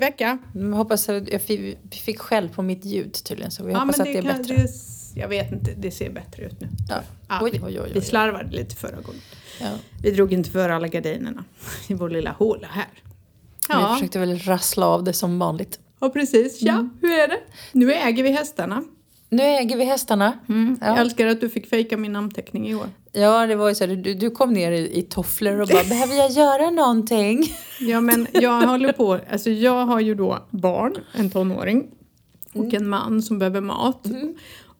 vi. Ny vecka. Jag hoppas att jag fick, skäll på mitt ljud tydligen så vi Ja, hoppas att det är kan- bättre. det- jag vet inte, det ser bättre ut nu. Ja. Ja, Oj, vi, oj, oj, vi slarvade lite förra gången. Ja. Vi drog inte för alla gardinerna i vår lilla håla här. Vi Ja, försökte väl rassla av det som vanligt. ja precis. Ja, Mm. hur är det? Nu äger vi hästarna. Nu äger vi hästarna. Jag Ja. älskar att du fick fejka min namnteckning i år. ja, det var ju så här, du, du kom ner i, i tofflor och bara “behöver jag göra någonting?” Ja men jag håller på, alltså jag har ju då barn, en tonåring och en man som behöver mat.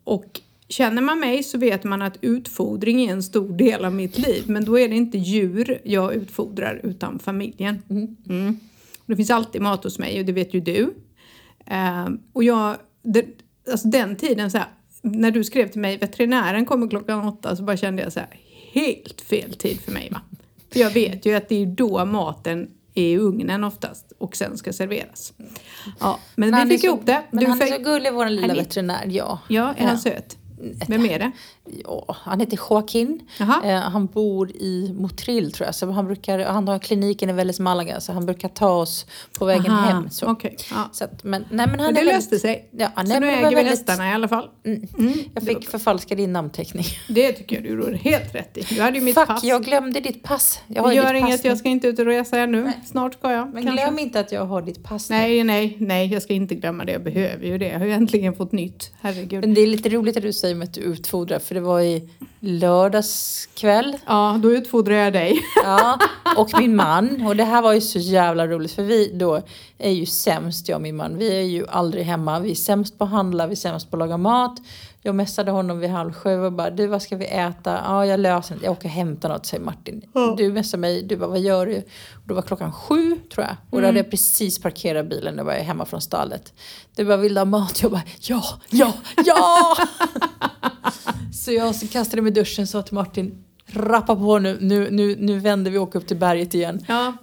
Och känner man mig så vet man att utfodring är en stor del av mitt liv. Men då är det inte djur jag utfodrar utan familjen. Mm. Det finns alltid mat hos mig och det vet ju du. Ehm, och jag, det, alltså den tiden så här, när du skrev till mig veterinären kommer klockan åtta så bara kände jag så här, helt fel tid för mig va. För jag vet ju att det är då maten är i ugnen oftast och sen ska serveras. Ja, men, han vi fick så- ihop det. Men Du han är så gullig, vår lilla Han är- veterinär. Ja. Ja, är han söt? Vem är det? Ja, han heter Joaquin. Eh, han bor i Motril tror jag. Så han, brukar, han har kliniken i Välles Malaga så han brukar ta oss på vägen Aha, hem. Så. Okej. ja. Så att, men, nej, men han Men det är löste väldigt, sig. Ja, så nej, nu det var äger vi väldigt- hästarna i alla fall. Mm, Jag fick förfalska din namnteckning. Det tycker jag du gjorde helt rätt i. Du hade ju mitt Fuck, pass. jag glömde ditt pass. Jag det har ju gör inget, nu. jag ska inte ut och resa ännu. Snart ska jag. Men kanske. glöm inte att jag har ditt pass nu. Nej, nej, nej, jag ska inte glömma det. Jag behöver ju det. Jag har ju äntligen fått nytt. Herregud. Men det är lite roligt att du säger att du utfodrar för det var i lördagskväll. Ja, då utfodrar jag dig. Ja, och min man. Och det här var ju så jävla roligt för vi då är ju sämst, jag och min man. Vi är ju aldrig hemma. Vi är sämst på att handla, vi är sämst på att laga mat. Jag messade honom vid halv sju och bara, du vad ska vi äta? Ja, jag löser det. Jag åker och hämtar något, säger Martin. Du messar mig, du bara, vad gör du? Och då var klockan sju, tror jag. Och då hade jag precis parkerat bilen, när jag var hemma från stallet. Du bara, vill du ha mat? Jag bara, ja, ja, ja! så jag kastade mig i duschen och sa till Martin, rappa på nu, nu, nu, nu vänder vi och åker upp till berget igen. Ja,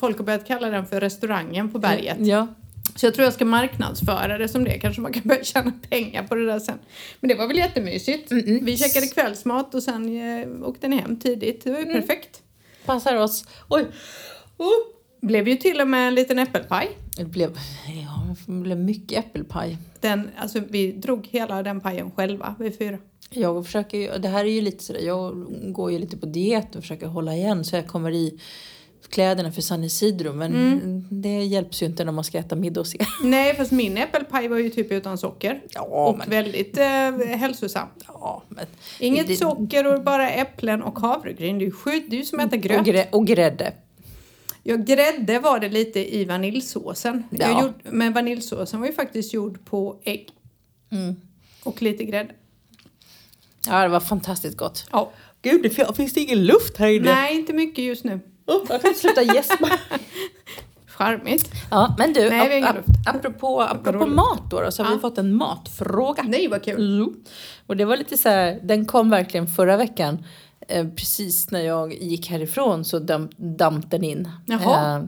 folk har börjat kalla den för restaurangen på berget. Ja. Så jag tror jag ska marknadsföra det som det. Kanske man kan börja tjäna pengar på det där sen. Men det var väl jättemysigt. Vi käkade kvällsmat och sen eh, åkte ni hem tidigt. Det var ju perfekt. Passar oss. Oj. Oh. Blev ju till och med en liten äppelpaj. Det blev, ja, det blev mycket äppelpaj. Den, alltså vi drog hela den pajen själva, vi fyra. Jag försöker det här är ju lite sådär, jag går ju lite på diet och försöker hålla igen så jag kommer i kläderna för San Isidro men det hjälps ju inte när man ska äta middag hos er. Nej, fast min äppelpaj var ju typ utan socker. Ja, och men- väldigt eh, hälsosam. Ja, men, Inget det- socker och bara äpplen och havregryn. Det är ju sjukt, det är ju som att äta och, gröt. grä, och grädde. Ja, grädde var det lite i vaniljsåsen. Ja. Jag gjorde, men vaniljsåsen var ju faktiskt gjord på ägg. Mm. Och lite grädde. Ja, det var fantastiskt gott. Ja. Gud, det finns det ingen luft här inne? Nej, inte mycket just nu. Oh, jag kan inte sluta gäspa. Charmigt. Ja, men du, Nej, ap- luft. apropå, apropå mat då, då så har Ja. vi fått en matfråga. Nej, vad kul. Jo. Och det var lite så här, den kom verkligen förra veckan. Eh, precis när jag gick härifrån så dam, damp den in. Jaha. Eh,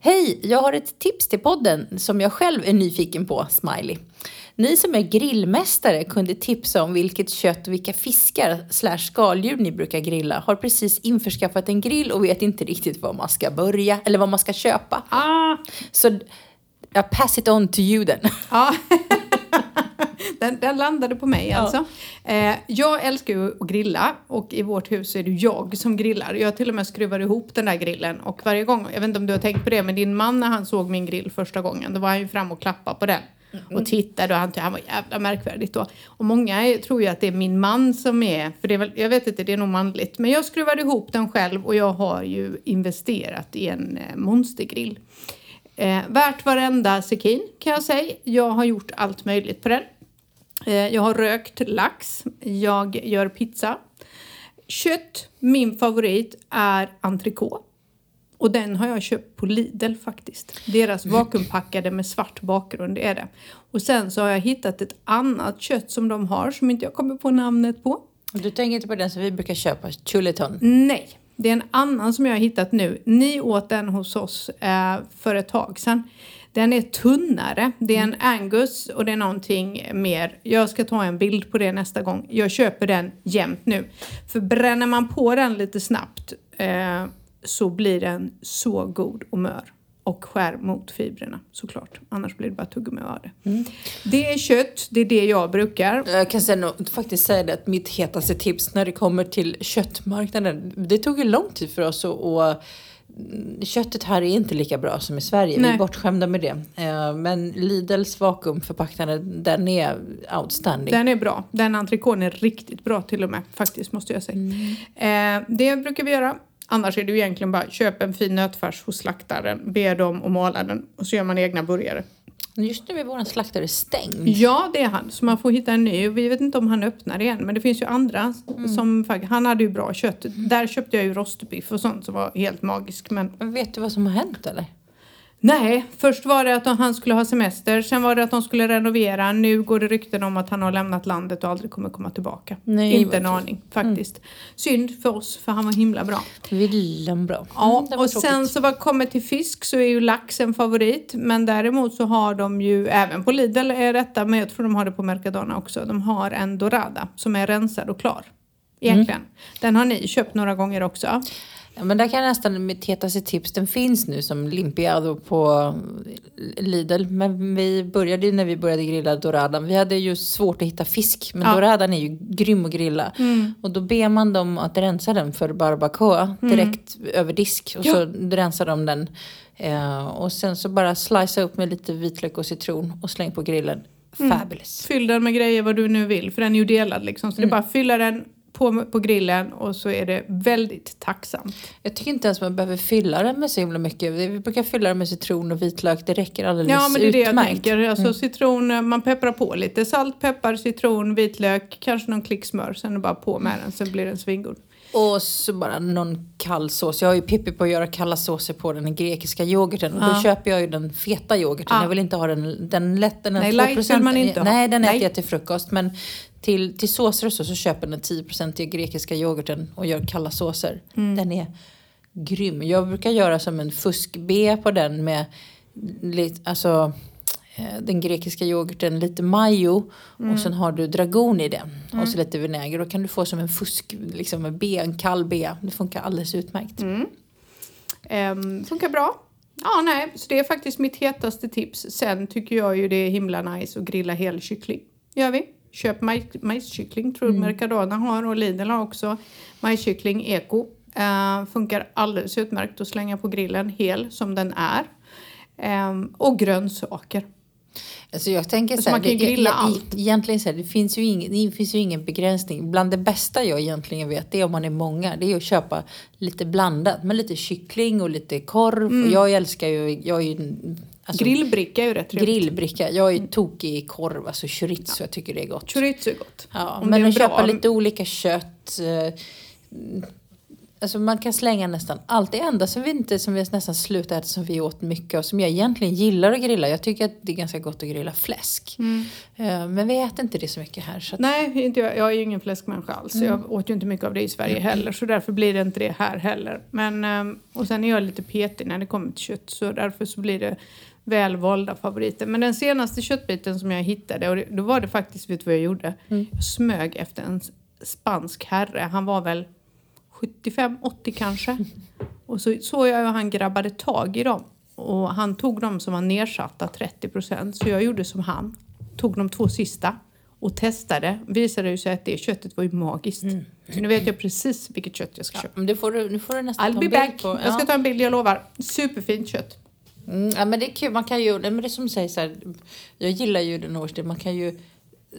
Hej, jag har ett tips till podden som jag själv är nyfiken på, Smiley. Ni som är grillmästare kunde tipsa om vilket kött och vilka fiskar slash skaldjur ni brukar grilla. Har precis införskaffat en grill och vet inte riktigt var man ska börja eller vad man ska köpa. Ah, Så jag pass it on to you then. ja. den, den landade på mig alltså. Eh, jag älskar ju att grilla och i vårt hus är det jag som grillar. Jag till och med skruvar ihop den där grillen och varje gång, jag vet inte om du har tänkt på det, men din man när han såg min grill första gången, då var han ju fram och klappade på den. Mm. Och tittade och han, han var jävla märkvärdigt då. Och många tror ju att det är min man som är, för det är väl, jag vet inte, det är nog manligt. Men jag skruvade ihop den själv och jag har ju investerat i en eh, monstergrill. Eh, värt varenda sekin kan jag säga. Jag har gjort allt möjligt på den. Eh, jag har rökt lax. Jag gör pizza. Kött, min favorit, är entrecote. Och den har jag köpt på Lidl faktiskt. Deras vakuumpackade med svart bakgrund är det. Och sen så har jag hittat ett annat kött som de har som inte jag kommer på namnet på. Du tänker inte på den som vi brukar köpa, chuleton? Nej, det är en annan som jag har hittat nu. Ni åt den hos oss eh, för ett tag sedan. Den är tunnare. Det är en Angus och det är någonting mer. Jag ska ta en bild på det nästa gång. Jag köper den jämt nu. För bränner man på den lite snabbt eh, så blir den så god och mör och skär mot fibrerna såklart. Annars blir det bara tuggummi av det. Mm. Det är kött, det är det jag brukar. Jag kan säga, faktiskt säga det att mitt hetaste tips när det kommer till köttmarknaden. Det tog ju lång tid för oss att och, Köttet här är inte lika bra som i Sverige. Vi Nej. är bortskämda med det. Eh, Men Lidls vakuumförpackade, den är outstanding. Den är bra. Den entrecôten är riktigt bra till och med faktiskt måste jag säga. Eh, det brukar vi göra. Annars är det ju egentligen bara köp en fin nötfärs hos slaktaren, be dem att mala den och så gör man egna burgare. Just nu är vår slaktare stängd. Ja, det är han. Så man får hitta en ny. Vi vet inte om han öppnar igen. Men det finns ju andra som faktiskt, han hade ju bra kött. Där köpte jag ju rostbiff och sånt som var helt magisk. Men Men vet du vad som har hänt eller? Nej, först var det att han skulle ha semester. Sen var det att de skulle renovera. Nu går det rykten om att han har lämnat landet och aldrig kommer komma tillbaka. Nej, inte en aning faktiskt. Synd för oss för han var himla bra. Villen bra. Ja, Mm, och tråkigt. sen så vad kommer till fisk så är ju lax en favorit. Men däremot så har de ju, även på Lidl är detta, men jag tror de har det på Mercadona också. De har en dorada som är rensad och klar. Egentligen. Den har ni köpt några gånger också. Ja, men där kan jag nästan mitt hetaste tips, den finns nu som limpiado på Lidl. Men vi började ju när vi började grilla doradan. Vi hade ju svårt att hitta fisk. Men Ja. doradan är ju grym att grilla. Och då ber man dem att rensa den för barbacoa direkt över disk. Och så rensar de den. Eh, och sen så bara slicea upp med lite vitlök och citron och släng på grillen. Fabulous. Fyll den med grejer vad du nu vill, för den är ju delad liksom. Så det är bara att fylla den på, på grillen och så är det väldigt tacksamt. Jag tycker inte ens man behöver fylla den med så himla mycket. Vi brukar fylla den med citron och vitlök. Det räcker alldeles Ja, men det är det jag utmärkt. tänker. Alltså citron, man pepprar på lite. Salt, peppar, citron, vitlök, kanske någon klick smör. Sen är det bara på med den så blir den svingod. Och så bara någon kall sås. Jag har ju Pippi på att göra kalla såser på den grekiska yoghurten. Och Ja. då köper jag ju den feta yoghurten. Ja. Jag vill inte ha den, den lätta, den Nej, 2%. light vill man inte ha. Nej, den Nej. äter jag till frukost. Men till, till såser och så, så köper jag den 10% grekiska yoghurten och gör kalla såser. Mm. Den är grym. Jag brukar göra som en fusk-B på den med lite, alltså den grekiska yoghurten, lite majo Mm. och sen har du dragon i den. Och så lite vinäger. Då kan du få som en fusk, liksom en B, en kall B. Det funkar alldeles utmärkt. Mm. Ehm, funkar bra. Ja, nej, så det är faktiskt mitt hetaste tips. Sen tycker jag ju det är himla nice att grilla hel kyckling. Gör vi. Köp maj, majskyckling, tror jag Mercadona har och Lidl har också. Majskyckling eko. Ehm, funkar alldeles utmärkt att slänga på grillen hel som den är. Ehm, och grönsaker. Alltså jag tänker Alltså så här, man kan ju det- grilla e- allt. Egentligen så här, det finns, ju ingen, det finns ju ingen begränsning. Bland det bästa jag egentligen vet, det är om man är många, det är att köpa lite blandat. Med lite kyckling och lite korv. Och jag älskar ju, jag är ju alltså, Grillbricka är ju rätt trevligt. grillbricka. Jag är tokig i korv, alltså chorizo, jag tycker det är gott. Chorizo är gott. Ja, Om men det att köpa lite olika kött. Alltså man kan slänga nästan allt. Det enda som vi inte, som vi nästan slutat äta, som vi åt mycket av, som jag egentligen gillar att grilla. Jag tycker att det är ganska gott att grilla fläsk. Eh, Men vi äter inte det så mycket här. Så att, Nej, inte jag. jag är ju ingen fläskmänniska alls. Jag åt ju inte mycket av det i Sverige heller. Så därför blir det inte det här heller. Men, ehm, och sen är jag lite petig när det kommer till kött. Så därför så blir det välvalda favoriter. Men den senaste köttbiten som jag hittade, och det, då var det faktiskt, vet du vad jag gjorde? Jag smög efter en spansk herre. Han var väl 75-80 kanske. Och så såg jag hur han grabbade tag i dem. Och han tog dem som var nedsatta 30%. Så jag gjorde som han. Tog de två sista och testade. Visade ju sig att det köttet var ju magiskt. Så nu vet jag precis vilket kött jag ska köpa. men det får du, nu får du nästan I'll ta en bild back. på. Jag ska Ja. ta en bild, jag lovar. Superfint kött. Mm, ja, men det är kul. Man kan ju, men det som du säger så här, jag gillar ju den årstid. Man kan ju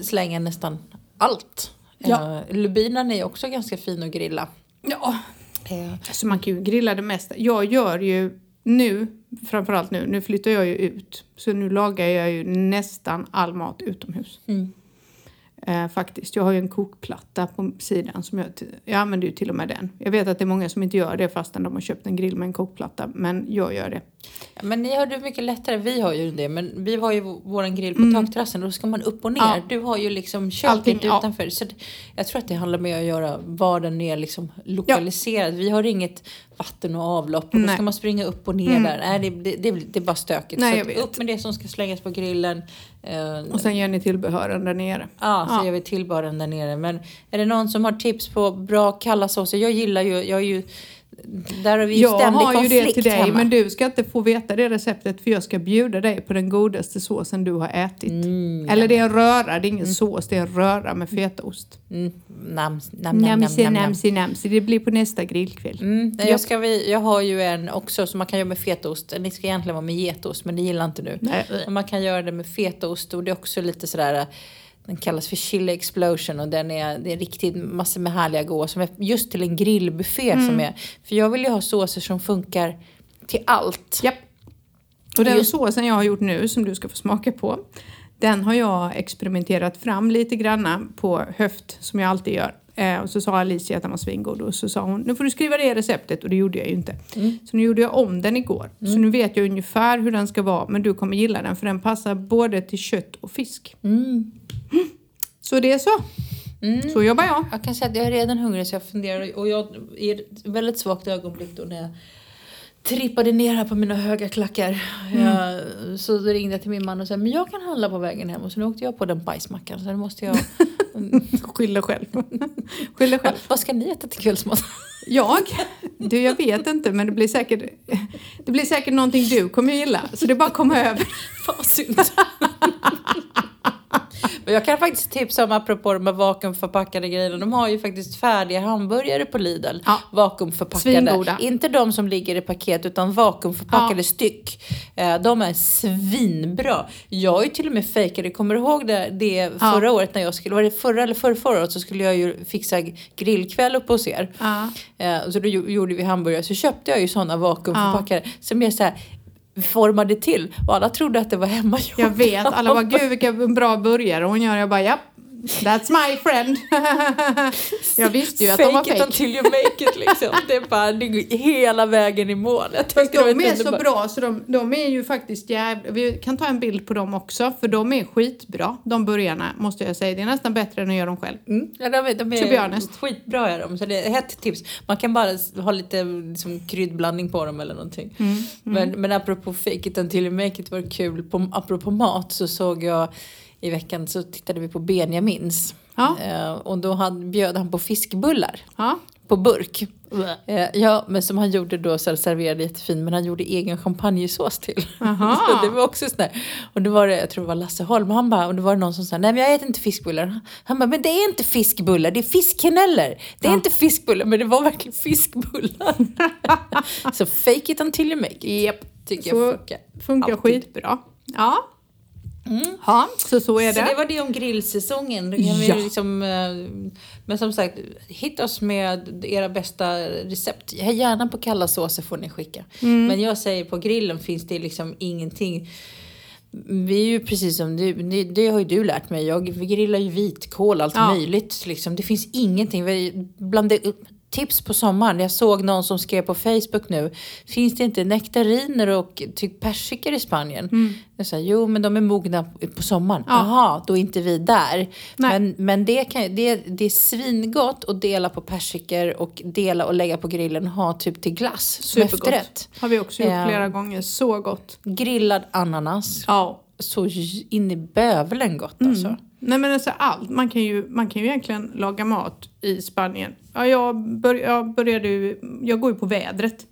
slänga nästan allt. Ja. Eh, Lubinen är också ganska fin att grilla. Ja, Eh, alltså man kan ju grilla det mesta. Jag gör ju nu, framförallt nu, nu flyttar jag ju ut. Så nu lagar jag ju nästan all mat utomhus. Mm. Eh, faktiskt. Jag har ju en kokplatta på sidan som jag, jag använder ju till och med den. Jag vet att det är många som inte gör det fastän de har köpt en grill med en kokplatta. Men jag gör det. Ja, men ni har det mycket lättare. Vi har ju det. Men vi har ju vå- våran grill på takterrassen. Då ska man upp och ner. Ja. Du har ju liksom Allting, köket ja. utanför. Så jag tror att det handlar med att göra var den är liksom lokaliserad. Vi har inget vatten och avlopp. Och då Nej. ska man springa upp och ner där. Nej, det, det, det, det är bara stökigt. Nej, så upp med det som ska slängas på grillen. Eh, Och sen gör ni tillbehören där nere. Ja, så Ja. gör vi tillbehören där nere. Men är det någon som har tips på bra kalla såser? Jag gillar ju, jag är ju där har vi ju Jag ständig har ju konflikt det till dig hemma. men du ska inte få veta det receptet för jag ska bjuda dig på den godaste såsen du har ätit. Mm, Eller det är en röra, det är ingen sås, det är en röra med fetaost. Mm, nams, nam, nam, nam, Namsi, nam, nam. namsi, namsi. Det blir på nästa grillkväll. Mm, Ja. jag, ska jag har ju en också som man kan göra med fetaost. Det ska egentligen vara med getost men det gillar inte du. Man kan göra det med fetaost och det är också lite sådär den kallas för chili explosion och den är, det är riktigt massor med härliga goda som är just till en grillbuffé Mm. som är. För jag vill ju ha såser som funkar till allt. Japp. Och den Just- såsen jag har gjort nu som du ska få smaka på. Den har jag experimenterat fram lite granna på höft som jag alltid gör. Eh, och så sa Alicia att den var svingod och så sa hon nu får du skriva det receptet och det gjorde jag ju inte. Så nu gjorde jag om den igår. Så nu vet jag ungefär hur den ska vara men du kommer gilla den för den passar både till kött och fisk. Mm. Så det är så. Så jobbar jag. Jag kan säga att jag är redan hungrig så jag funderar och jag är väldigt svagt ögonblick då när jag trippade ner här på mina höga klackar. Jag, så ringde jag till min man och sa men jag kan handla på vägen hem och så nu åkte jag på den bajsmackan så nu måste jag... Skyll dig själv. Skyll dig själv. Vad ska ni äta till kvällsmat? Jag? Du, jag vet inte men det blir säkert, det blir säkert någonting du kommer gilla. Så det är bara att komma över. Fan vad synd. Men jag kan faktiskt tipsa om, apropå de här vakuumförpackade grejerna, de har ju faktiskt färdiga hamburgare på Lidl. Ja. Vakuumförpackade. Svingoda. Inte de som ligger i paket utan vakuumförpackade Ja. styck. Eh, De är svinbra. Jag ju till och med fejkade, kommer du ihåg det, det förra Ja. året när jag skulle, var det förra eller förra, förra året så skulle jag ju fixa grillkväll uppe hos er. Ja. Eh, Så då gjo- gjorde vi hamburgare. Så köpte jag ju sådana vakuumförpackade som är så här formade till och alla trodde att det var hemmagjort. Jag vet, alla bara gud vilken bra burgare hon gör. Jag bara japp, that's my friend. jag visste ju att de var Fake it fake. until you make it liksom. Det är bara det går hela vägen i mål. Jag Fast de är så bra så de, de är ju faktiskt jävla... Vi kan ta en bild på dem också för de är skitbra. De burgarna måste jag säga. Det är nästan bättre än att göra dem själv. Mm. Ja, de är, de är skitbra är de. Så det är ett tips. Man kan bara ha lite liksom, kryddblandning på dem eller någonting. Mm, Men, men apropå fake it until you make it var kul. På, apropå mat så såg jag i veckan så tittade vi på Benjamins. Ja. Eh, och då hade, bjöd han på fiskbullar Ja. på burk. Eh, ja, men som han gjorde då så serverade jättefint men han gjorde egen champagnesås till. Så det var också sådär. Och det var det, jag tror det var Lasse Holm, han bara, och det var någon som sa nej men jag äter inte fiskbullar. Han bara, men det är inte fiskbullar, det är fiskkaneller. Det är inte fiskbullar, men det var verkligen fiskbullar. så fake it until you make it. Japp. Tycker Så jag funkar. funkar skitbra. Ja. Ja, så så är Så det det. var det om grillsäsongen. Ja. liksom, eh, men som sagt, hitta oss med era bästa recept. Gärna på kalla såser får ni skicka. Mm. Men jag säger på grillen finns det liksom ingenting. Vi är ju precis som du, det, det har ju du lärt mig. Jag vi grillar ju vitkål, allt Ja. möjligt. Liksom. Det finns ingenting. Vi blandar upp tips på sommaren. Jag såg någon som skrev på Facebook nu. Finns det inte nektariner och typ persikor i Spanien? Jag sa, jo men de är mogna på sommaren. Mm. Ja. Jaha, då är inte vi där. Nej. Men, men det, kan, det, det är svingott att dela på persikor och dela och lägga på grillen och ha typ till glass som efterrätt. Har vi också gjort Ja. flera gånger. Så gott. Grillad ananas. Ja. Så in i bövelen gott alltså. Nej men alltså allt. Man kan, ju, man kan ju egentligen laga mat i Spanien. Ja, jag, bör, jag började ju, jag går ju på vädret.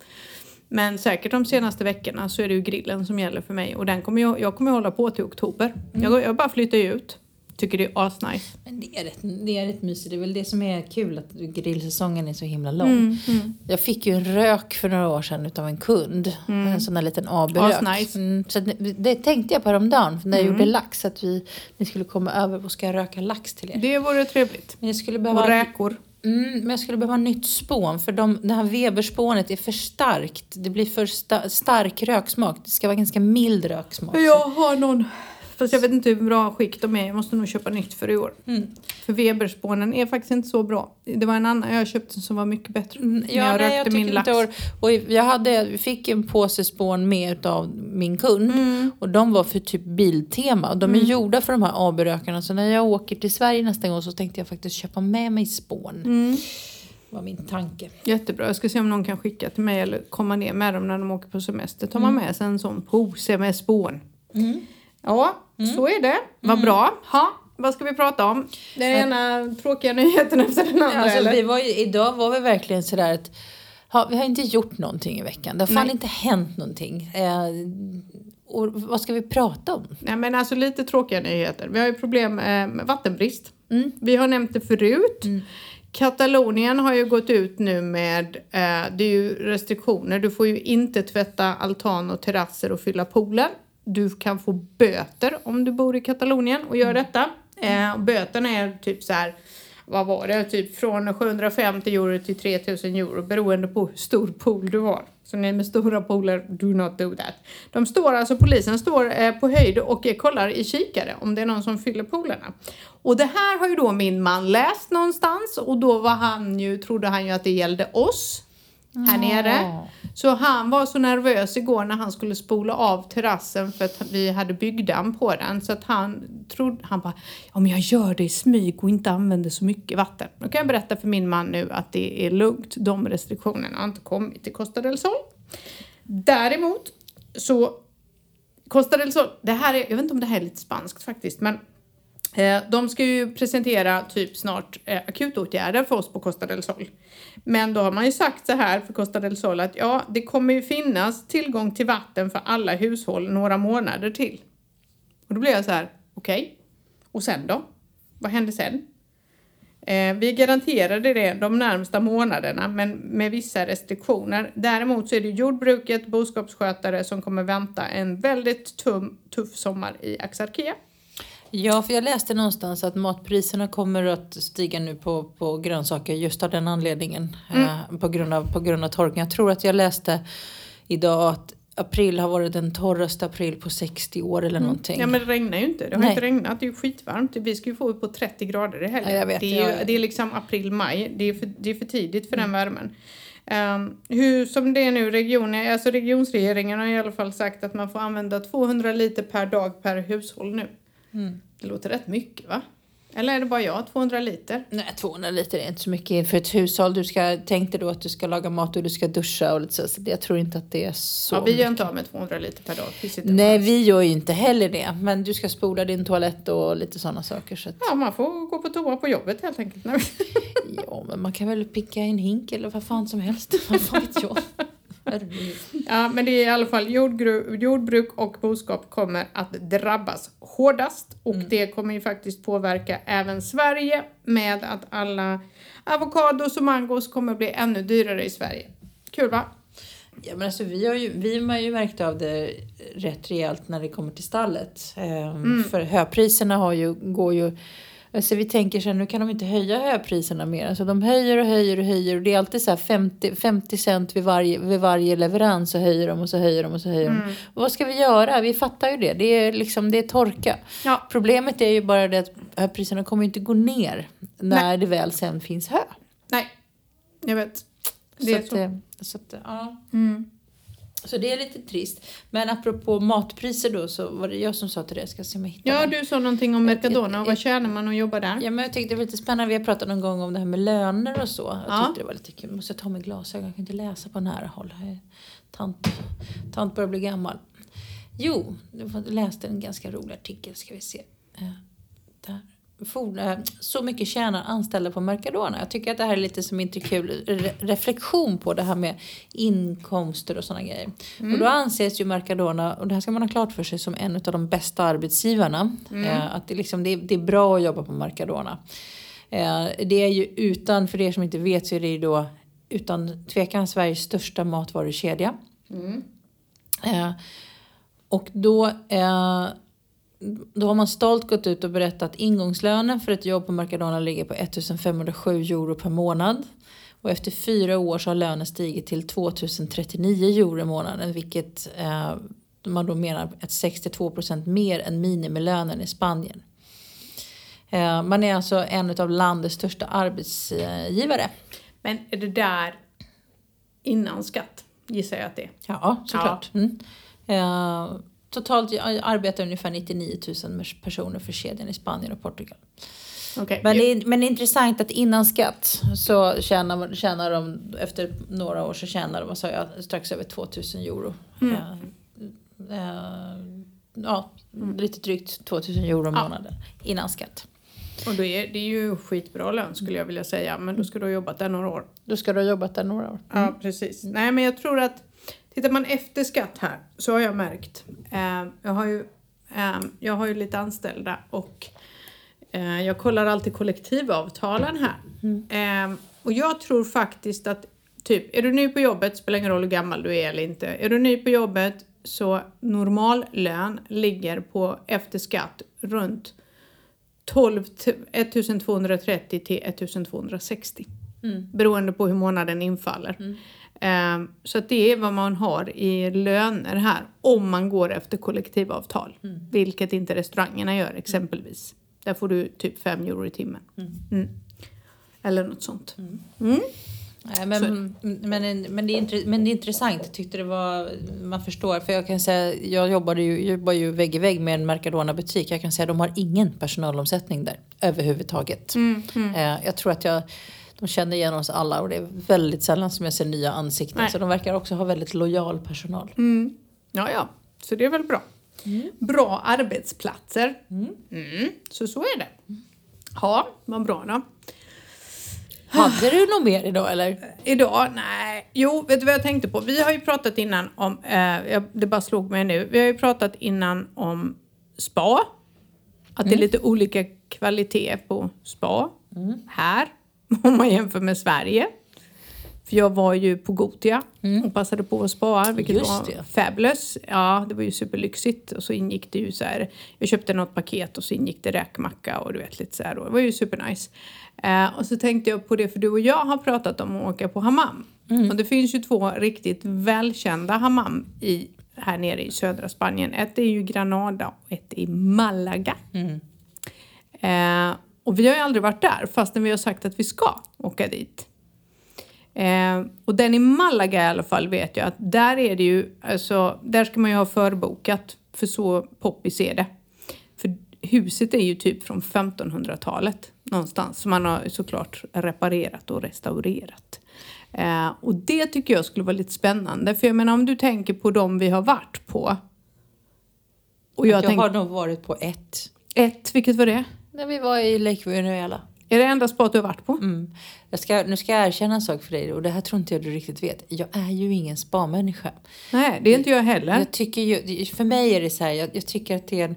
Men säkert de senaste veckorna så är det ju grillen som gäller för mig. Och den kommer jag, jag kommer hålla på till oktober. Jag, jag bara flyttar ju ut. Tycker det är asnice. Men det är, rätt, det är rätt mysigt. Det är väl det som är kul att grillsäsongen är så himla lång. Mm, Jag fick ju en rök för några år sedan utav en kund. En sån där liten AB-rök. Asnice. Mm, så det, tänkte jag på häromdagen när jag gjorde lax. Att vi, ni skulle komma över och ska röka lax till er. Det vore trevligt. Men jag skulle Och behöva, räkor. mm, men jag skulle behöva nytt spån. För de, det här Weberspånet är för starkt. Det blir för sta, stark röksmak. Det ska vara ganska mild röksmak. Jag har någon. Fast jag vet inte hur bra skick de är. Jag måste nog köpa nytt för i år. Mm. För Weberspånen är faktiskt inte så bra. Det var en annan jag köpte som var mycket bättre. Mm, när Ja, jag nej, rökte jag min lax. inte or- och jag hade, fick en påse spån med av min kund Mm. och de var för typ Biltema de är gjorda för de här AB-rökarna så när jag åker till Sverige nästa gång så tänkte jag faktiskt köpa med mig spån. Mm. var min tanke. Jättebra. Jag ska se om någon kan skicka till mig eller komma ner med dem när de åker på semester. Tar man Mm. med sig en sån påse med spån. Ja, så är det. Vad bra. Ha, vad ska vi prata om? Den ena tråkiga nyheten efter den andra Alltså, eller? vi var ju, idag var vi verkligen sådär att Ja, vi har inte gjort någonting i veckan. Det har fan Nej. inte hänt någonting. Eh, och vad ska vi prata om? Nej men alltså lite tråkiga nyheter. Vi har ju problem eh, med vattenbrist. Mm. Vi har nämnt det förut. Katalonien har ju gått ut nu med, eh, det är ju restriktioner. Du får ju inte tvätta altan och terrasser och fylla poolen. Du kan få böter om du bor i Katalonien och gör detta. Eh, och böterna är typ så här, vad var det, typ från 750 euro till 3000 euro beroende på hur stor pool du har. Så ni med stora pooler, do not do that. De står alltså, polisen står eh, på höjd och eh, kollar i kikare om det är någon som fyller poolerna. Och det här har ju då min man läst någonstans och då var han ju, trodde han ju att det gällde oss här nere. Så han var så nervös igår när han skulle spola av terrassen för att vi hade byggdamm på den. Så att han trodde, han bara, om jag gör det i smyg och inte använder så mycket vatten. Då kan jag berätta för min man nu att det är lugnt. De restriktionerna har inte kommit till Costa del Sol. Däremot så Costa del Sol, det här är, jag vet inte om det här är lite spanskt faktiskt, men Eh, de ska ju presentera typ snart eh, akutåtgärder för oss på Costa del Sol. Men då har man ju sagt så här för Costa del Sol att ja, det kommer ju finnas tillgång till vatten för alla hushåll några månader till. Och då blir jag så här, okej. Och sen då? Vad händer sen? Eh, vi garanterade det de närmsta månaderna, men med vissa restriktioner. Däremot så är det jordbruket, boskapsskötare som kommer vänta en väldigt tum, tuff sommar i Axarkia. Ja, för jag läste någonstans att matpriserna kommer att stiga nu på, på grönsaker just av den anledningen. Eh, på, grund av, på grund av torkan. Jag tror att jag läste idag att april har varit den torraste april på 60 år eller någonting. Ja men det regnar ju inte. Det har Nej. inte regnat. Det är ju skitvarmt. Vi ska ju få upp på 30 grader i helgen. Ja, jag vet, det, är ju, jag- det är liksom april-maj. Det, är för- det är för tidigt för den värmen. Um, hur som det är nu, regionen, alltså regionsregeringen har i alla fall sagt att man får använda 200 liter per dag per hushåll nu. Mm. Det låter rätt mycket va? Eller är det bara jag? 200 liter? Nej, 200 liter är inte så mycket för ett hushåll. Du ska, tänk dig då att du ska laga mat och du ska duscha och lite så. så jag tror inte att det är så ja, vi gör inte av med 200 liter per dag. Nej, vi gör ju inte heller det. Men du ska spola din toalett och lite sådana saker. Så att, Ja, man får gå på toa på jobbet helt enkelt. Ja, men man kan väl picka en hink eller vad fan som helst. Vad fan vet jag? Ja, men det är i alla fall jordgru- jordbruk och boskap kommer att drabbas hårdast och det kommer ju faktiskt påverka även Sverige med att alla avokados och mangos kommer bli ännu dyrare i Sverige. Kul va? Ja, men alltså, vi har ju, vi har ju märkt av det rätt rejält när det kommer till stallet. Ehm, För höpriserna har ju, går ju... Alltså vi tänker så här, nu kan de inte höja höpriserna mer. Alltså de höjer och höjer och höjer. Och det är alltid så här 50, 50 cent vid varje, vid varje leverans. Så höjer de och så höjer de och så höjer de. Och vad ska vi göra? Vi fattar ju det. Det är, liksom, det är torka. Ja. Problemet är ju bara det att höpriserna kommer inte gå ner när det väl sen finns hö. Nej, jag vet. Det så är att, så. eh, så att, ja. Mm. Så det är lite trist. Men apropå matpriser då så var det jag som sa till dig, jag ska se om jag hittar Ja, du sa någonting om Mercadona och vad tjänar man att jobba där? Ja men jag tyckte det var lite spännande, vi har pratat någon gång om det här med löner och så. Jag Ja. tyckte det var lite kul. Måste jag ta med glasögon, jag kan inte läsa på nära håll. Tant, tant börjar bli gammal. Jo, jag läste en ganska rolig artikel, ska vi se. Eh, Där. For, eh, så mycket tjänar anställda på Mercadona. Jag tycker att det här är lite som inte kul re- reflektion på det här med inkomster och sådana grejer. Och då anses ju Mercadona, och det här ska man ha klart för sig, som en av de bästa arbetsgivarna. Eh, att det, liksom, det, är, det är bra att jobba på Mercadona. Eh, det är ju utan, för er som inte vet så är det ju då utan tvekan Sveriges största matvarukedja. Eh, och då, då har man stolt gått ut och berättat att ingångslönen för ett jobb på Mercadona ligger på 1507 euro per månad. Och efter fyra år så har lönen stigit till 2039 euro i månaden vilket eh, man då menar att 62 procent mer än minimilönen i Spanien. Eh, man är alltså en av landets största arbetsgivare. Men är det där innan skatt? Gissar jag att det är. Ja, såklart. Mm. Eh, totalt arbetar ungefär 99 000 personer för kedjan i Spanien och Portugal. Okej. Men det, är, men det är intressant att innan skatt så tjänar, tjänar de, efter några år så tjänar de, vad sa jag, strax över 2000 euro. Mm. Eh, eh, ja, lite drygt 2000 euro i månaden innan skatt. Och då är, det är ju skitbra lön skulle jag vilja säga, men då ska du ha jobbat där några år. Då ska du ha jobbat där några år. Ja, precis. Nej, men jag tror att tittar man efter skatt här så har jag märkt. Eh, jag, har ju, eh, jag har ju lite anställda och eh, jag kollar alltid kollektivavtalen här. Eh, och jag tror faktiskt att typ, är du ny på jobbet, spelar ingen roll hur gammal du är eller inte. Är du ny på jobbet så normallön ligger på efter skatt runt 12 till 1230 till 1260. Beroende på hur månaden infaller. Ehm, så att det är vad man har i löner här om man går efter kollektivavtal. Vilket inte restaurangerna gör exempelvis. Där får du typ 5 euro i timmen. Mm. Eller något sånt. Mm. Nej, men, men, men, det är men det är intressant. Tyckte det var, man förstår. För jag kan säga, jag jobbade ju, jobbar ju vägg i vägg med en Mercadona-butik. Jag kan säga att de har ingen personalomsättning där överhuvudtaget. Eh, Jag tror att jag, de känner igen oss alla och det är väldigt sällan som jag ser nya ansikten. Nej. Så de verkar också ha väldigt lojal personal. Ja, ja. Så det är väl bra. Bra arbetsplatser. Mm. Så så är det. Ja, vad bra då. Hade du något mer idag eller? Idag? Nej. Jo, vet du vad jag tänkte på? Vi har ju pratat innan om, eh, det bara slog mig nu, vi har ju pratat innan om spa. Att det är lite olika kvalitet på spa här, om man jämför med Sverige. För jag var ju på Gotia och passade på att spara, vilket Just var det. fabulous. Ja, det var ju superlyxigt. Och så ingick det ju så här, jag köpte något paket och så ingick det räkmacka och du vet lite så här. Och det var ju supernice. Eh, och så tänkte jag på det, för du och jag har pratat om att åka på hammam. Och det finns ju två riktigt välkända hammam i, här nere i södra Spanien. Ett är ju Granada och ett är Malaga. Eh, och vi har ju aldrig varit där fastän vi har sagt att vi ska åka dit. Eh, och den i Malaga i alla fall vet jag att där är det ju, alltså, där ska man ju ha förbokat för så poppis är det. För huset är ju typ från 1500-talet någonstans som man har såklart reparerat och restaurerat. Eh, och det tycker jag skulle vara lite spännande för jag menar om du tänker på de vi har varit på. Och jag, Jag, tänker, har nog varit på ett. ett, vilket var det? När vi var i Lake Venezuela. Är det enda spat du har varit på? Mm. Jag ska, nu ska jag erkänna en sak för dig och det här tror inte jag du riktigt vet. Jag är ju ingen spa-människa. Nej, det är inte jag heller. Jag tycker ju, för mig är det så här, jag, jag tycker att det är en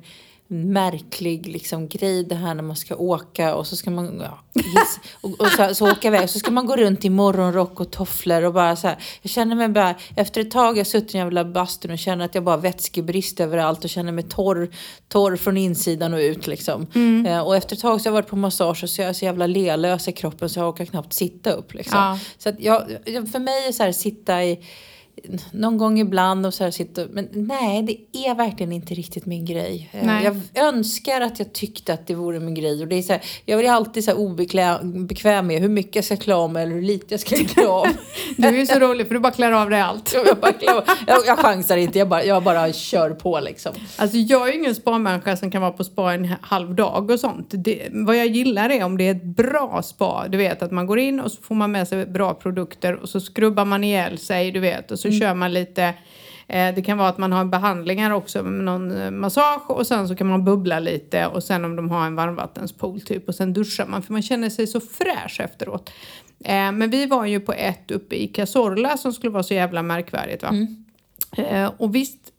märklig liksom, grej det här när man ska åka och så ska man ja, hiss, och, och så, så åka iväg så ska man gå runt i morgonrock och tofflor och bara så här. Jag känner mig bara, efter ett tag har jag suttit i den jävla bastun och känner att jag bara har vätskebrist överallt och känner mig torr, torr från insidan och ut liksom. Eh, och efter ett tag så har jag varit på massage och så är jag så jävla lelös i kroppen så jag orkar knappt sitta upp liksom. Ja. Så att jag- för mig är så här sitta i någon gång ibland och så här sitta men nej det är verkligen inte riktigt min grej. Eh, Nej. Jag önskar att jag tyckte att det vore min grej och det är så här, jag blir alltid så här obekväm bekväm med hur mycket jag ska klä av mig eller hur lite jag ska klä av. Du är ju så rolig för du bara klär av dig allt. jag, bara klär jag, jag chansar inte, jag bara, jag bara kör på liksom. Alltså jag är ju ingen spa-människa som kan vara på spa en halv dag och sånt. Det, vad jag gillar är om det är ett bra spa. Du vet att man går in och så får man med sig bra produkter och så skrubbar man ihjäl sig, du vet. Och så kör man lite eh, det kan vara att man har behandlingar också med någon eh, massage och sen så kan man bubbla lite och sen om de har en varmvattenspool typ och sen duschar man för man känner sig så fräsch efteråt. Eh, men vi var ju på ett uppe i Cazorla som skulle vara så jävla märkvärdigt va. Eh, och visst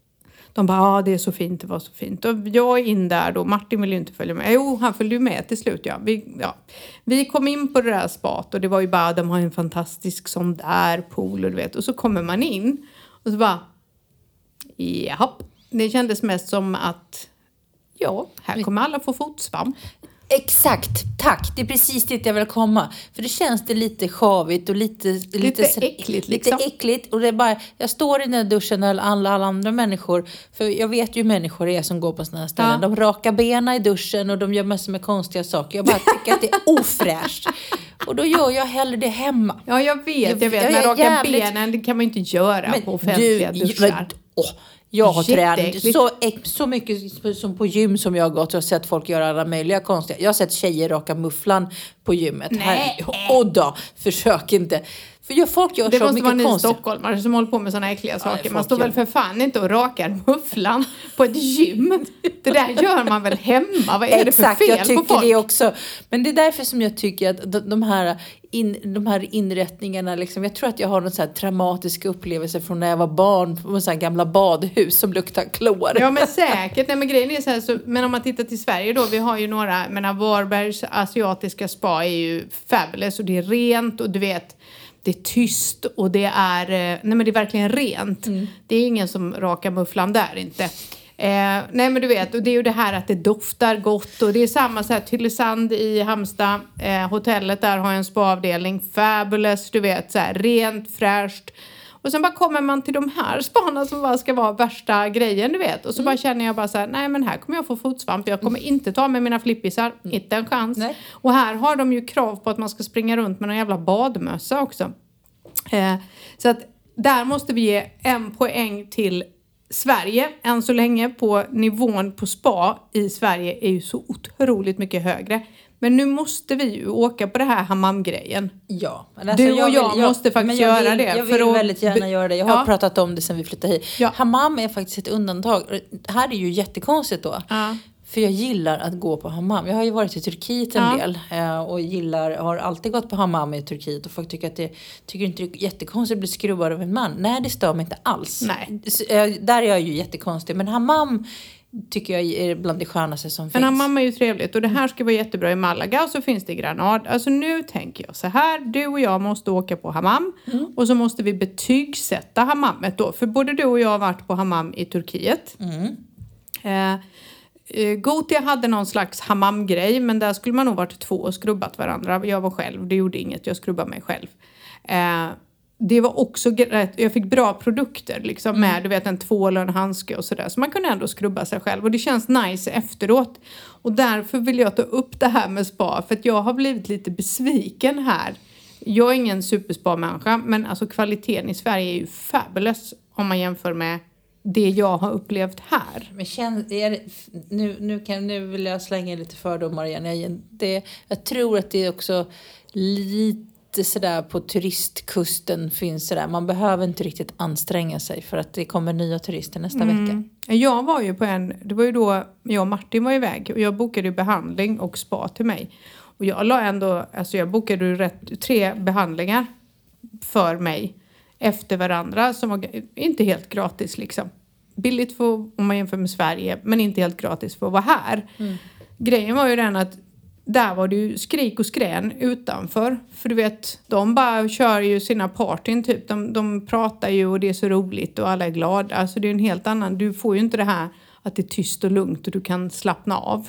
de bara, ja ah, det är så fint, det var så fint. Och jag är in där då, Martin ville ju inte följa med. Jo, han följde ju med till slut ja. Vi, ja. vi kom in på det där spat och det var ju bara, de har en fantastisk sån där pool och du vet. Och så kommer man in och så bara, japp. Det kändes mest som att, ja, här kommer alla få fotsvamp. Exakt, tack. Det är precis dit jag vill komma. För det känns det lite sjavigt och lite... Lite, äckligt, liksom. Lite äckligt. Och det är bara, jag står i den där duschen när alla, alla andra människor, för jag vet ju hur människor är som går på sådana här ställen. Ja. De rakar benen i duschen och de gör massor med konstiga saker. Jag bara tycker att det är ofräscht. Och då gör jag hellre det hemma. Ja, jag vet, jag vet. Jag Men är raka jävligt- benen, det kan man ju inte göra på offentliga du, duschar. men, åh, jag har tränat så, så mycket som på gym som jag har gått och sett folk göra alla möjliga konstiga. Jag har sett tjejer raka mufflan på gymmet. Nej. Här, och då, försök inte. För gör folk gör Det så måste vara ni stockholmare som håller på med såna äckliga saker. Man folk står väl gör- för fan inte och rakar mufflan på ett gym. Det där gör man väl hemma? Vad är det för Exakt, fel jag på tycker folk? det också. Men det är därför som jag tycker att de, här, in, de här inrättningarna, liksom, jag tror att jag har någon så här traumatisk upplevelse från när jag var barn på så gamla badhus som luktar klor. Ja men säkert. Nej, men grejen är så här, så, men om man tittar till Sverige då, vi har ju några, menar Varbergs asiatiska spa är ju fabulous och det är rent och du vet det är tyst och det är, eh, nej men det är verkligen rent. Det är ingen som rakar mufflan där inte. Eh, nej men du vet, och det är ju det här att det doftar gott och det är samma så här Tylösand i Halmstad, eh, hotellet där har en spaavdelning, fabulous, du vet så här rent, fräscht. Och sen bara kommer man till de här spanarna som bara ska vara värsta grejen, du vet. Och så bara känner jag bara så här, nej men här kommer jag få fotsvamp. Jag kommer inte ta med mina flippisar, inte en chans. Nej. Och här har de ju krav på att man ska springa runt med någon jävla badmössa också. Eh, så att där måste vi ge en poäng till Sverige än så länge på nivån på spa i Sverige är ju så otroligt mycket högre. Men nu måste vi ju åka på det här hammamgrejen. Ja, alltså Du och jag måste faktiskt jag göra vill, det Jag vill att väldigt gärna göra det. Jag har Ja. pratat om det sen vi flyttade hit. Ja. Hammam är faktiskt ett undantag. Det här är ju jättekonstigt då. Ja. För jag gillar att gå på hammam. Jag har ju varit i Turkiet en Ja. del eh, och gillar, har alltid gått på hammam i Turkiet och folk tycker att det, tycker inte det är jättekonstigt att bli skrubbad av en man. Nej, det stör mig inte alls. Nej. Eh, Där är jag ju jättekonstig. Men hammam tycker jag är bland det skönaste som Men finns. hammam är ju trevligt och det här ska vara jättebra i Malaga och så finns det i Granada. Alltså nu tänker jag så här, du och jag måste åka på hammam Mm. och så måste vi betygsätta hammamet då. För både du och jag har varit på hammam i Turkiet. Mm. Eh, Gotia hade någon slags hammamgrej men där skulle man nog varit två och skrubbat varandra. Jag var själv, det gjorde inget, jag skrubbade mig själv. Eh, det var också rätt, jag fick bra produkter liksom med du vet en tvål och en handske och sådär. Så man kunde ändå skrubba sig själv och det känns nice efteråt. Och därför vill jag ta upp det här med spa för att jag har blivit lite besviken här. Jag är ingen superspa-människa men alltså kvaliteten i Sverige är ju fabulous om man jämför med det jag har upplevt här. Men känn, är det, nu, nu, kan, nu vill jag slänga in lite fördomar igen. Jag, det, jag tror att det är också lite sådär på turistkusten finns sådär. Man behöver inte riktigt anstränga sig för att det kommer nya turister nästa vecka. Jag var ju på en, det var ju då jag och Martin var iväg och jag bokade behandling och spa till mig. Och jag la ändå, alltså jag bokade ju rätt, tre behandlingar för mig efter varandra som var inte helt gratis liksom. Billigt för, om man jämför med Sverige men inte helt gratis för att vara här. Grejen var ju den att där var det ju skrik och skrän utanför. För du vet, de bara kör ju sina partyn typ. De, de pratar ju och det är så roligt och alla är glada. Alltså det är en helt annan, du får ju inte det här att det är tyst och lugnt och du kan slappna av.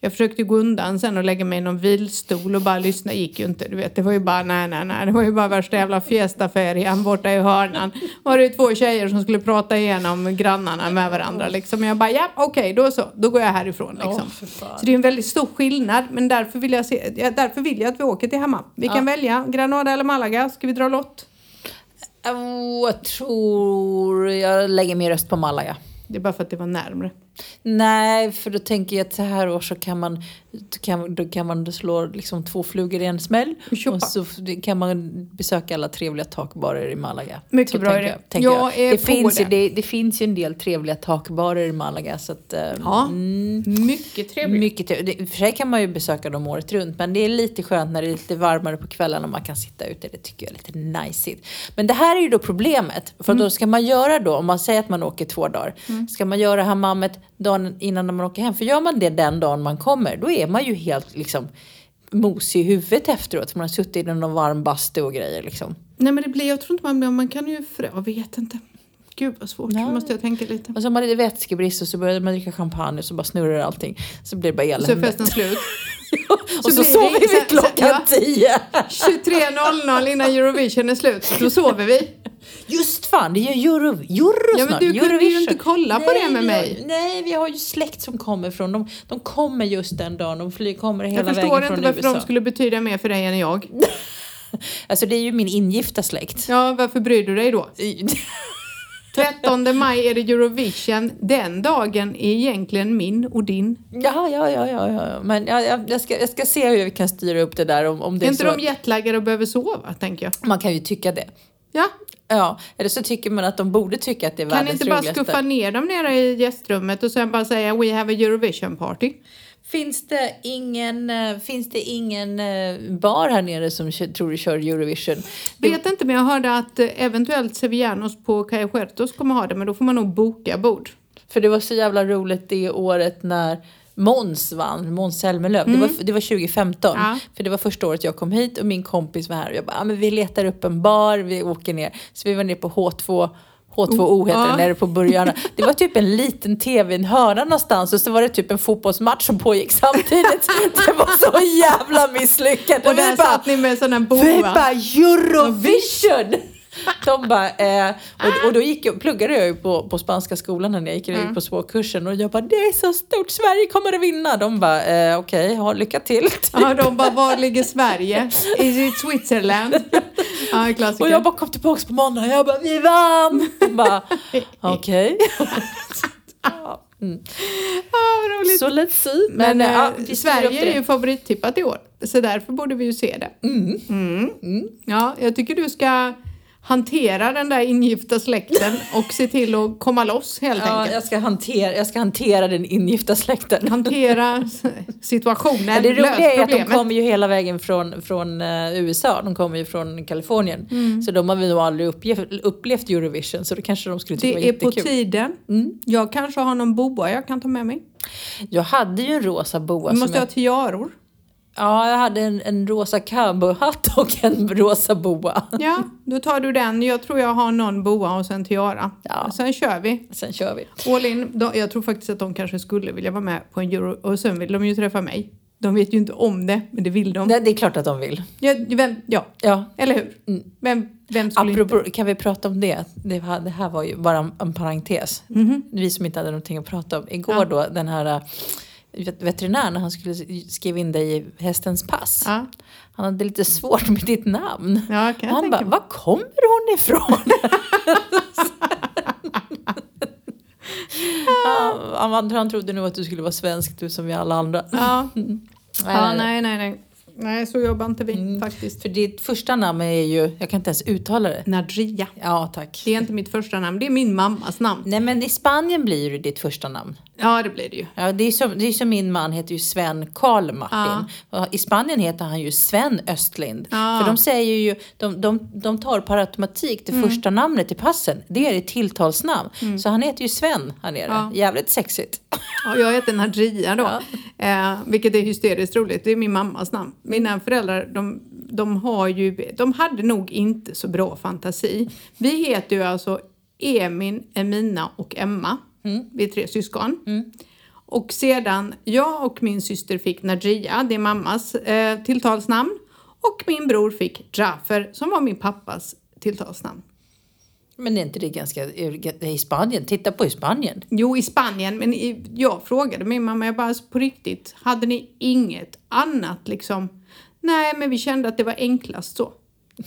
Jag försökte gå undan sen och lägga mig i någon vilstol och bara lyssna, gick ju inte. Du vet, det var ju bara nej, nej, nej. Det var ju bara värsta jävla fiestaferian borta i hörnan. Var det ju två tjejer som skulle prata igenom grannarna med varandra liksom. Jag bara, ja okej, då så. Då går jag härifrån liksom. Fan. så det är en väldigt stor skillnad. Men därför vill jag, se, ja, därför vill jag att vi åker till Hammam. Vi kan välja Granada eller Malaga. Ska vi dra lott? Oh, jag tror jag lägger min röst på Malaga. Det är bara för att det var närmre. Nej, för då tänker jag att så här år så kan man, då kan, då kan man slå liksom två flugor i en smäll. Och köpa. Och så kan man besöka alla trevliga takbarer i Malaga. Mycket så bra tänker idé. tänker Jag jag. Det, finns ju, det. det, det finns ju en del trevliga takbarer i Malaga. Så att, eh, Ja, mm, mycket trevligt. mycket trevligt. Det- För sig kan man ju besöka dem året runt. Men det är lite skönt när det är lite varmare på kvällen och man kan sitta ute. Det tycker jag är lite najsigt. Men det här är ju då problemet. För Mm. då ska man göra då, om man säger att man åker två dagar. Ska man göra hammamet dagen innan man åker hem. För gör man det den dagen man kommer, då är man ju helt liksom mosig i huvudet efteråt. För man har suttit i någon varm bastu och grejer liksom. Nej men det blir, jag tror inte man, man kan ju, för, jag vet inte. Gud vad svårt, Nej. måste jag tänka lite. Och så har man lite vätskebrist och så börjar man dricka champagne och så bara snurrar allting. Så blir det bara Och så är elände. festen slut. och så, så blir sover vi klockan sen- tio. 23.00 innan Eurovision är slut, då sover vi. Just fan, det är ju Euro, Euro Ja, men du kunde ju inte kolla på det med vi har- mig. Nej, vi har ju släkt som kommer från, de, de kommer just den dagen, de flyger, kommer hela Jag vägen förstår från inte varför USA. de skulle betyda mer för dig än jag. Alltså det är ju min ingifta släkt. Ja, varför bryr du dig då? 13 maj är det Eurovision. Den dagen är egentligen min och din. Ja, ja, ja, ja, ja. men jag, jag, jag, ska, jag ska se hur vi kan styra upp det där om, om det Är är inte så. de jetlaggade och behöver sova, tänker jag. Man kan ju tycka det. Ja, Ja, eller så tycker man att de borde tycka att det är kan världens inte bara roligaste. skuffa ner dem nere i gästrummet och sen bara säga We have a Eurovision party? Finns det ingen, eh, finns det ingen eh, bar här nere som tror du kör Eurovision? Vet inte, men jag hörde att eh, eventuellt Sevillanos på Huertos kommer ha det, men då får man nog boka bord. för det var så jävla roligt det året när Måns vann, Måns Zelmerlöw. Det, var, det var 2015. Mm. Ja. För det var första året jag kom hit och min kompis var här. Och jag bara, ah, men vi letar upp en bar, vi åker ner. Så vi var ner på H2. H2O heter Ja. det, nere på Burgarna. Det var typ en liten tv i en hörna någonstans och så var det typ en fotbollsmatch som pågick samtidigt. Det var så jävla misslyckat. Och vi där bara, satt ni med sån här vi boa. bara Eurovision! De bara, eh, och, och då gick jag, pluggade jag ju på, på spanska skolan när jag gick, Mm. på språkkursen och jag bara det är så stort, Sverige kommer att vinna. De bara eh, okej, ha lycka till. Ja, de bara, var ligger Sverige? Is it Switzerland? Ja, klassiker. Och jag bara kom tillbaka på måndag jag bara vi vann! De bara okej. Ja, mm. Roligt. Så let's see. Men, vi styr upp Sverige är ju favorittippat i år, så därför borde vi ju se det. Mm. Ja, jag tycker du ska hantera den där ingifta släkten och se till att komma loss helt Ja, enkelt. jag ska, hantera, jag ska hantera den ingifta släkten. Hantera situationen, Men det roliga är att de kommer ju hela vägen från, från eh, USA, de kommer ju från Kalifornien. Mm. Så de har vi nog aldrig upplevt, upplevt Eurovision så det kanske de skulle tycka Det var är på jättekul. tiden. Mm. Jag kanske har någon boa jag kan ta med mig. Jag hade ju en rosa boa. Du som måste jag, ha tiaror. Ja, jag hade en, en rosa cowboyhatt och en rosa boa. Ja, då tar du den. Jag tror jag har någon boa och sen tiara. Ja. Sen kör vi. Sen kör vi. All in. De, jag tror faktiskt att de kanske skulle vilja vara med på en euro och sen vill de ju träffa mig. De vet ju inte om det, men det vill de. Det, det är klart att de vill. Ja, vem, ja Ja. eller hur? Mm. Vem, vem skulle Apropå, inte? kan vi prata om det? Det, var, det här var ju bara en, en parentes. Vi som inte hade någonting att prata om. Igår Ja. då, den här äh, vet- veterinären, han skulle skriva in dig i hästens pass. Ja, Han hade lite svårt med ditt namn. ja jag Han bara, var kommer hon ifrån? Ja, han, han trodde nog att du skulle vara svensk, du som vi alla andra. Ja. ja, nej, nej, nej. Nej, så jobbar inte vi faktiskt. För ditt första namn är ju, jag kan inte ens uttala det. Nadria. Ja, tack. Det är inte mitt första namn, det är min mammas namn. Nej, men i Spanien blir det ditt första namn. Ja, det blir det ju. Ja, det är som, det är som min man heter ju Sven Karl Martin. Och I Spanien heter han ju Sven Östlind. Ja. För de säger ju, de, de, de tar per automatik det första namnet i passen. Det är ett tilltalsnamn. Så han heter ju Sven här nere. Ja. Jävligt sexigt. Ja, jag heter Nadria då, eh, vilket är hysteriskt roligt. Det är min mammas namn. Mina föräldrar, de, de har ju, de hade nog inte så bra fantasi. Vi heter ju alltså Emin, Emina och Emma. Vi är tre syskon. Och sedan jag och min syster fick Nadria, det är mammas eh, tilltalsnamn. Och min bror fick Jafer, som var min pappas tilltalsnamn. Men är inte det ganska, i Spanien? Titta på i Spanien. Jo, i Spanien, men jag frågade min mamma, jag bara alltså, på riktigt, hade ni inget annat liksom? Nej, men vi kände att det var enklast så.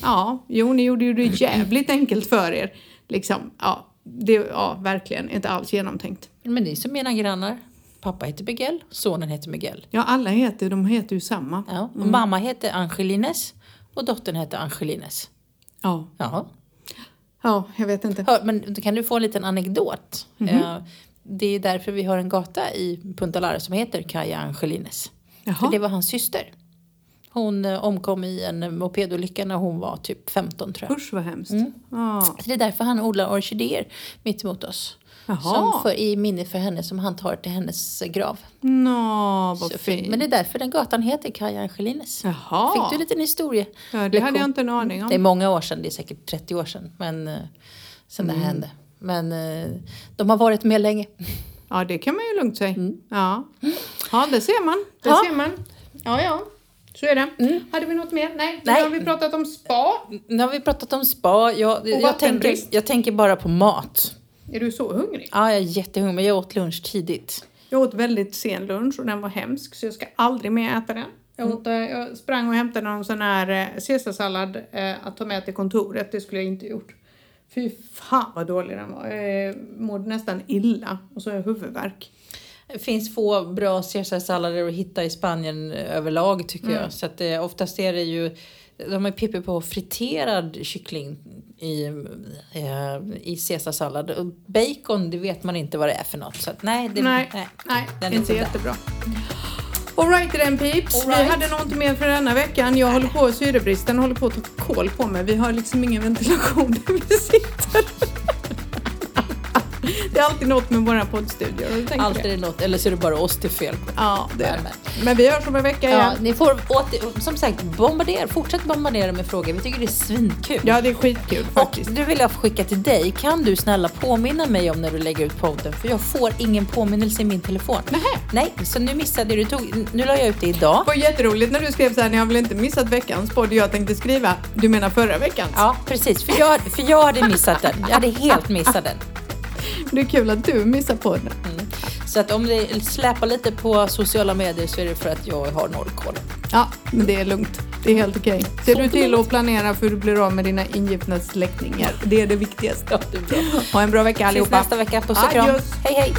Ja, jo, ni gjorde ju det jävligt enkelt för er. Liksom, ja, det, ja, verkligen inte alls genomtänkt. Men är som mina grannar. Pappa heter Miguel, sonen heter Miguel. Ja, alla heter, de heter ju samma. Ja, och mamma heter Angelines och dottern heter Angelines. Ja, Jaha. ja jag vet inte. Hör, men kan du få en liten anekdot. Mhm. Eh, det är därför vi har en gata i Punta Lara som heter Kaja Angelines. För Jaha. det var hans syster. Hon eh, omkom i en mopedolycka när hon var typ 15 tror jag. Usch vad hemskt. Mm. Så det är därför han odlar orkidéer mitt emot oss. Som Jaha. för, i minne för henne som han tar till hennes grav. Nå, vad fint. Men det är därför den gatan heter Kaja Angelines. Jaha. Fick du en liten historia? Ja, det hade jag inte en aning Det är om. många år sedan, det är säkert 30 år sedan. Men eh, sen Mm. det hände. Men eh, de har varit med länge. Ja, det kan man ju lugnt säga. Ja. ja, det ser man. Det Ja. ser man. Ja, ja. Så är det. Hade vi något mer? Nej. Nej. Nu har vi pratat om spa. Nu har vi pratat om spa. Jag, jag, tänker, jag tänker bara på mat. Är du så hungrig? Ja, jag är jättehungrig. Jag åt lunch tidigt. Jag åt väldigt sen lunch och den var hemsk så jag ska aldrig mer äta den. Jag, åt, eh, jag sprang och hämtade någon sån här eh, caesarsallad eh, att ta med till kontoret. Det skulle jag inte gjort. Fy fan vad dålig den var. Jag mådde nästan illa och så har jag huvudvärk. Det finns få bra caesarsallader att hitta i Spanien överlag tycker Mm. jag. Så att det, oftast är det ju, de är pippi på friterad kyckling i, eh, i caesarsallad. Och bacon, det vet man inte vad det är för något. Så att, nej, det, nej, nej, den är inte jättebra. Alright den peeps. Right. Vi hade inte mer för denna veckan. Jag håller på, syrebristen håller på att ta koll på mig. Vi har liksom ingen ventilation där vi sitter. Det är alltid något med våra poddstudior. Alltid det? det något, eller så är det bara oss det är fel på. Ja, det är Men, det. Men vi hörs om en vecka Ja, igen. ni får åter, som sagt bombardera, fortsätt bombardera med frågor. Vi tycker det är svinkul. Ja, det är skitkul Och faktiskt. nu vill jag skicka till dig. Kan du snälla påminna mig om när du lägger ut podden? För jag får ingen påminnelse i min telefon. Nähä. Nej, så nu missade du. Tog, nu la jag ut det idag. Det var jätteroligt när du skrev så här, ni har väl inte missat veckans podd? Jag tänkte skriva, du menar förra veckans? Ja, precis. För jag, för jag hade missat den. Jag hade helt missat den. Det är kul att du missar podden. Så att om det släpar lite på sociala medier så är det för att jag har noll koll. Ja, men det är lugnt. Det är helt okej. Ser Så du till att planera för hur du blir av med dina ingifta släktingar. Det är det viktigaste. Ja, det är bra. Ha en bra vecka Tills allihopa. nästa vecka. Puss och kram. Hej, hej.